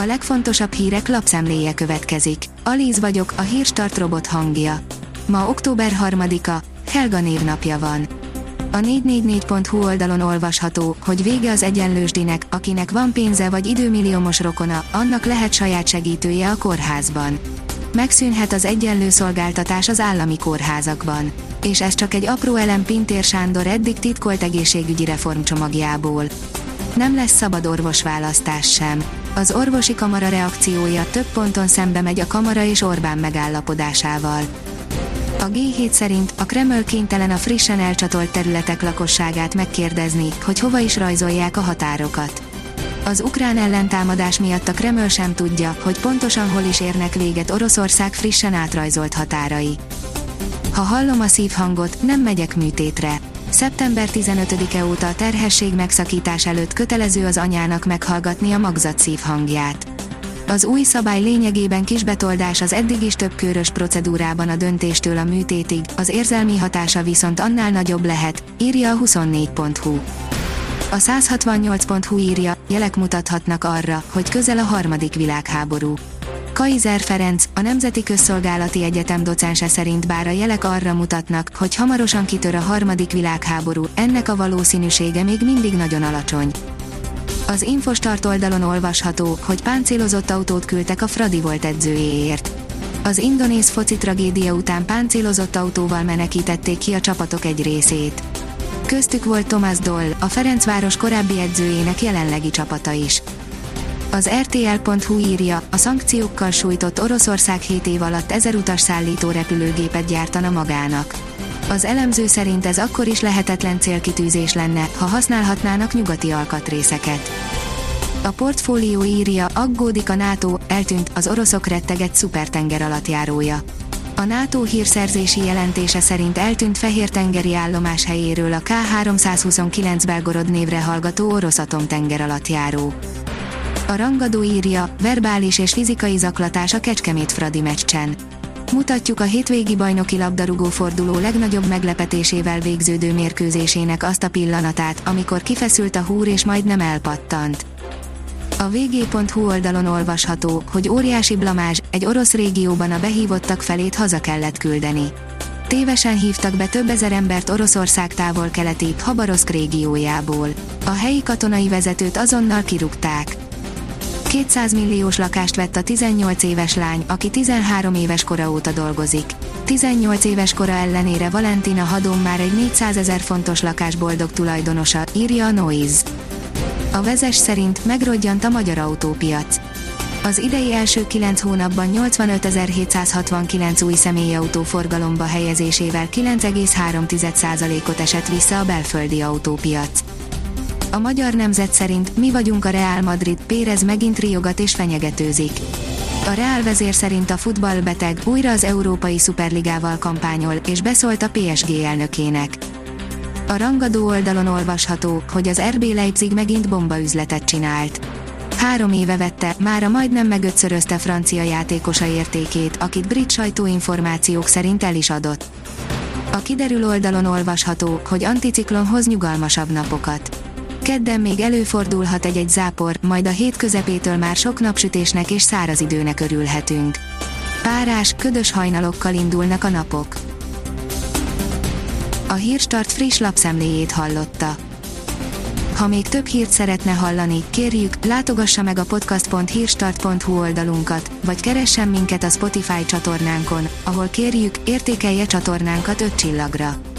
A legfontosabb hírek lapszemléje következik. Alíz vagyok, a hírstart robot hangja. Ma október 3-a, Helga névnapja van. A 444.hu oldalon olvasható, hogy vége az egyenlősdinek, akinek van pénze vagy időmilliómos rokona, annak lehet saját segítője a kórházban. Megszűnhet az egyenlő szolgáltatás az állami kórházakban. És ez csak egy apró elem Pintér Sándor eddig titkolt egészségügyi reformcsomagjából. Nem lesz szabad orvosválasztás sem. Az orvosi kamara reakciója több ponton szembe megy a kamara és Orbán megállapodásával. A G7 szerint a Kreml kénytelen a frissen elcsatolt területek lakosságát megkérdezni, hogy hova is rajzolják a határokat. Az ukrán ellentámadás miatt a Kreml sem tudja, hogy pontosan hol is érnek véget Oroszország frissen átrajzolt határai. Ha hallom a szívhangot, nem megyek műtétre. Szeptember 15-e óta a terhesség megszakítás előtt kötelező az anyának meghallgatni a magzat szívhangját. Az új szabály lényegében kisbetoldás az eddig is több körös procedúrában a döntéstől a műtétig, az érzelmi hatása viszont annál nagyobb lehet, írja a 24.hu. A 168.hu írja, jelek mutathatnak arra, hogy közel a harmadik világháború. Kaiser Ferenc, a Nemzeti Közszolgálati Egyetem docense szerint bár a jelek arra mutatnak, hogy hamarosan kitör a harmadik világháború, ennek a valószínűsége még mindig nagyon alacsony. Az Infostart oldalon olvasható, hogy páncélozott autót küldtek a Fradi volt edzőjéért. Az indonéz foci tragédia után páncélozott autóval menekítették ki a csapatok egy részét. Köztük volt Thomas Doll, a Ferencváros korábbi edzőjének jelenlegi csapata is. Az RTL.hu írja, a szankciókkal sújtott Oroszország 7 év alatt ezer utas szállító repülőgépet gyártana magának. Az elemző szerint ez akkor is lehetetlen célkitűzés lenne, ha használhatnának nyugati alkatrészeket. A portfólió írja, aggódik a NATO, eltűnt az oroszok retteget szupertenger alattjárója. A NATO hírszerzési jelentése szerint eltűnt Fehér-tengeri állomás helyéről a K-329 Belgorod névre hallgató orosz atomtenger alattjáró. A rangadó írja, verbális és fizikai zaklatás a Kecskemét Fradi meccsen. Mutatjuk a hétvégi bajnoki labdarúgó forduló legnagyobb meglepetésével végződő mérkőzésének azt a pillanatát, amikor kifeszült a húr és majdnem elpattant. A vg.hu oldalon olvasható, hogy óriási blamázs, egy orosz régióban a behívottak felét haza kellett küldeni. Tévesen hívtak be több ezer embert Oroszország távol-keleti, Habaroszk régiójából. A helyi katonai vezetőt azonnal kirúgták. 200 milliós lakást vett a 18 éves lány, aki 13 éves kora óta dolgozik. 18 éves kora ellenére Valentina Hadon már egy 400 ezer fontos lakás boldog tulajdonosa, írja a Noise. A vezes szerint megrodjant a magyar autópiac. Az idei első 9 hónapban 85.769 új személyautó forgalomba helyezésével 9,3%-ot esett vissza a belföldi autópiac. A magyar nemzet szerint mi vagyunk a Real Madrid, Pérez megint riogat és fenyegetőzik. A Real vezér szerint a futball beteg, újra az Európai Szuperligával kampányol, és beszólt a PSG elnökének. A rangadó oldalon olvasható, hogy az RB Leipzig megint bombaüzletet csinált. Három éve vette, mára majdnem megötszörözte francia játékosa értékét, akit brit sajtóinformációk szerint el is adott. A kiderül oldalon olvasható, hogy anticiklon hoz nyugalmasabb napokat. Kedden még előfordulhat egy-egy zápor, majd a hét közepétől már sok napsütésnek és száraz időnek örülhetünk. Párás, ködös hajnalokkal indulnak a napok. A Hírstart friss lapszemléjét hallotta. Ha még több hírt szeretne hallani, kérjük, látogassa meg a podcast.hírstart.hu oldalunkat, vagy keressen minket a Spotify csatornánkon, ahol kérjük, értékelje csatornánkat 5 csillagra.